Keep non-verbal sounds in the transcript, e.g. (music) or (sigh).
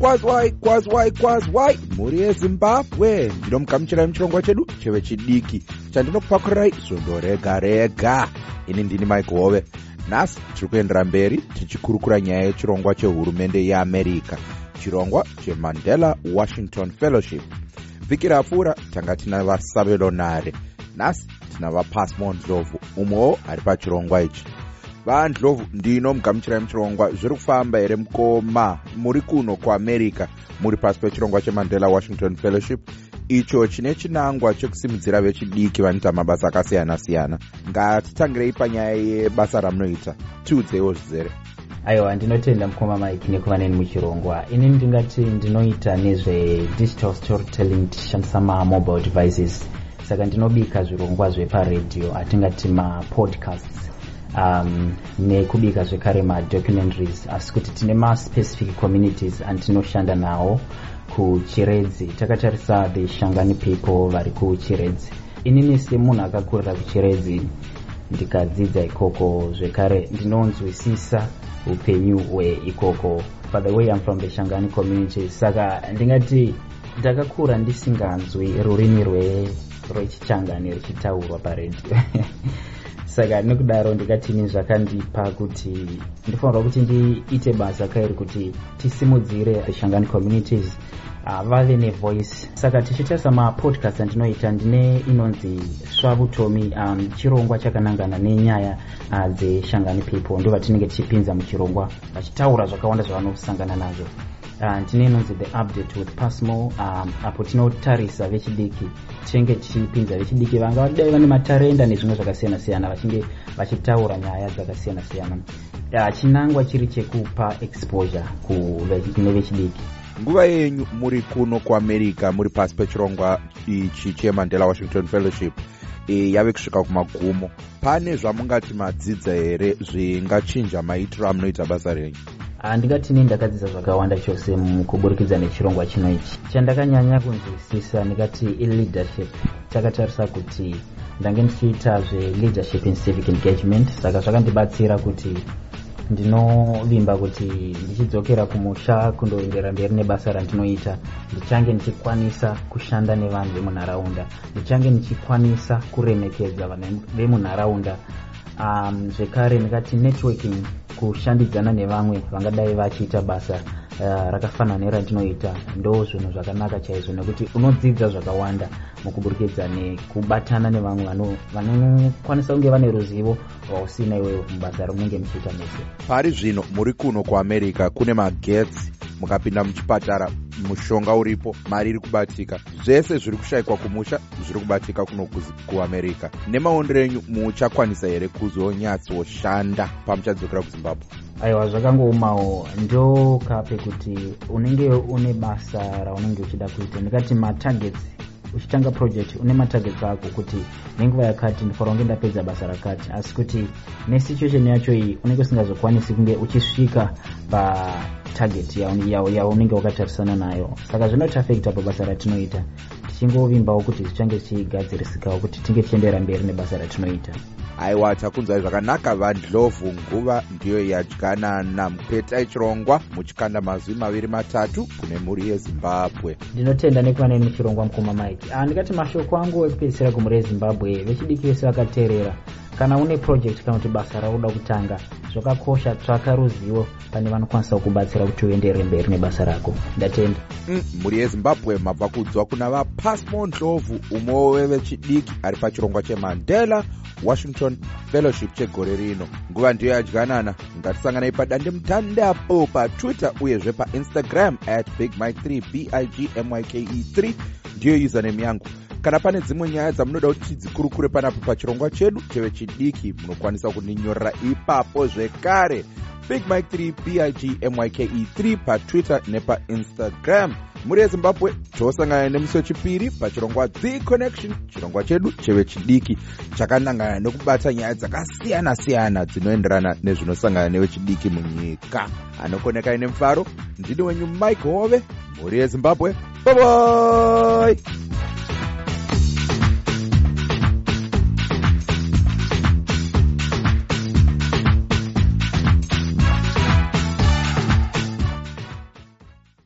kwazwai kwazwai kwazwai mhuri yezimbabwe. Ndinomugamuchirai muchirongwa chedu chevechidiki chandinokupakurirai svondo rega rega. Ini ndini mike hove nhasi tiri kuendera mberi tichikurukura nyaya yechirongwa chehurumende yeamerica chirongwa chemandela washington fellowship. Vhiki rapfuura tanga tina vasavelonare nhasi tina vapasmo ndlovu umwewo ari pachirongwa ichi vandlovu ndinomugamuchirai muchirongwa zviri kufamba here mukoma? Muri kuno kuamerica muri pasi pechirongwa chemandela washington fellowship. Icho chine chinangwa chekusimudzira vechidiki vanoita mabasa akasiyana-siyana ngatitangirei panyaya yebasa ramunoita tiudzeiwo zvizere aiwa ndinotenda mukoma mike nekuva neni muchirongwa inini ndingati ndinoita nezvedigital storytelling tichishandisa mamobile devices. Saka ndinobika zvirongwa zveparedhiyo atingati mapodcasts um, nekubika zvekare madocumentaries. Asi kuti tine maspecific communities andinoshanda nawo kuchiredzi. Takatarisa the shangani people vari kuchiredzi. Inini semunhu akakurira kuchiredzi ndikadzidza ikoko zvekare ndinonzwisisa upenyu hweikoko. By the way im from the shangani community. Saka ndingati ndakakura ndisinganzwi rurimi rwechichangani ruchitaurwa paredhiyo (laughs) saka nekudaro ndikatini zvakandipa kuti ndifanirwa kuti ndiite basa kairi kuti tisimudzire the shangani communities uh, vave nevoice saka tichitarisa mapodcast andinoita ndine inonzi svavutomi um, chirongwa chakanangana nenyaya uh, dzeshangani people. Ndo vatinenge tichipinza muchirongwa vachitaura zvakawanda zvavanosangana nazvo ndine uh, inonzi the update with pasmo um, apo tinotarisa vechidiki tichinge tichipinza vechidiki vanga vadai vane matarenda nezvimwe zvakasiyana-siyana vachinge vachitaura nyaya dzakasiyana-siyana. Uh, chinangwa chiri chekupa exposure kune vechidiki. Nguva yenyu muri kuno kuamerica muri pasi pechirongwa ichi chemandela washington fellowship e, yave kusvika kumagumo. Pane zvamungati madzidza here zvingachinja maitiro amunoita basa renyu handingatini ndakadzidza zvakawanda chose mukuburikidza nechirongwa chino ichi. Chandakanyanya kunzwisisa ndikati ileadership takatarisa kuti ndange ndichiita zveleadership in civic engagement saka zvakandibatsira kuti ndinovimba kuti ndichidzokera kumusha kundoendera mberi nebasa randinoita. Ndichange ndichikwanisa kushanda nevanhu vemunharaunda. Ndichange ndichikwanisa kuremekedza vanhu vemunharaunda. Um, zvekare ndikati networking kushandidzana nevamwe vangadai vachiita basa uh, rakafanana nerandinoita. Ndo zvinhu zvakanaka chaizvo nekuti unodzidza zvakawanda mukuburikidza nekubatana nevamwe vanokwanisa kunge vane ruzivo rwausina iwewo mubasa ramunenge muchiita mese. Pari zvino muri kuno kuamerica kune magetsi mukapinda muchipatara mushonga uripo mari iri kubatika. Zvese zviri kushayikwa kumusha zviri kubatika kuno kuamerica nemaondero enyu muchakwanisa here kuzonyatsoshanda pamuchadzokera kuzimbabwe? Aiwa zvakangoumawo. Ndokape kuti unenge une basa raunenge uchida kuita. Ndikati matargets uchitanga project une matargets ako kuti nenguva yakati ndifanira kunge ndapedza basa rakati. Asi kuti nesituation yacho iyi unenge usingazokwanisi kunge uchisvika patarget yaunenge wakatarisana nayo. Saka zvinotafekta pabasa ratinoita tichingovimbawo kuti zvichange zvichigadzirisikawo kuti tinge tichiendera mberi nebasa ratinoita aiwa takunzwai zvakanaka vandlovu nguva ndiyo yadyanana mupeta ichirongwa muchikanda mazwi maviri matatu kune mhuri yezimbabwe. Ndinotenda nekuva neni muchirongwa mukoma mike. Ndingati mashoko angu ekupedzisira kumhuri yezimbabwe vechidiki vese vakateerera kana une project kana kuti basa rauda kutanga zvakakosha tsvaka ruzivo pane vanokwanisa kubatsira kuti uenderere mberi nebasa rako. Ndatenda. Mhuri mm, yezimbabwe mabva kudzwa kuna vapasmo ndlovu umwewo wevechidiki ari pachirongwa chemandela washington fellowship chegore rino. Nguva ndiyo yadyanana. Ngatisanganai padandemutande patwitter uyezve painstagram at big mike 3 bigmyke 3 ndiyo username yangu kana pane dzimwe nyaya dzamunoda kuti tidzikurukure panapo pachirongwa chedu chevechidiki munokwanisa kundinyorera ipapo zvekare. Big mike 3 bigmyke 3 patwitter nepainstagram. Muri yezimbabwe tosangana nemusi wechipiri pachirongwa the connection chirongwa chedu chevechidiki chakanangana nekubata nyaya dzakasiyana-siyana dzinoenderana nezvinosangana nevechidiki munyika. Anokonekai nemufaro ndini wenyu mike hove mhuri yezimbabwe bye bye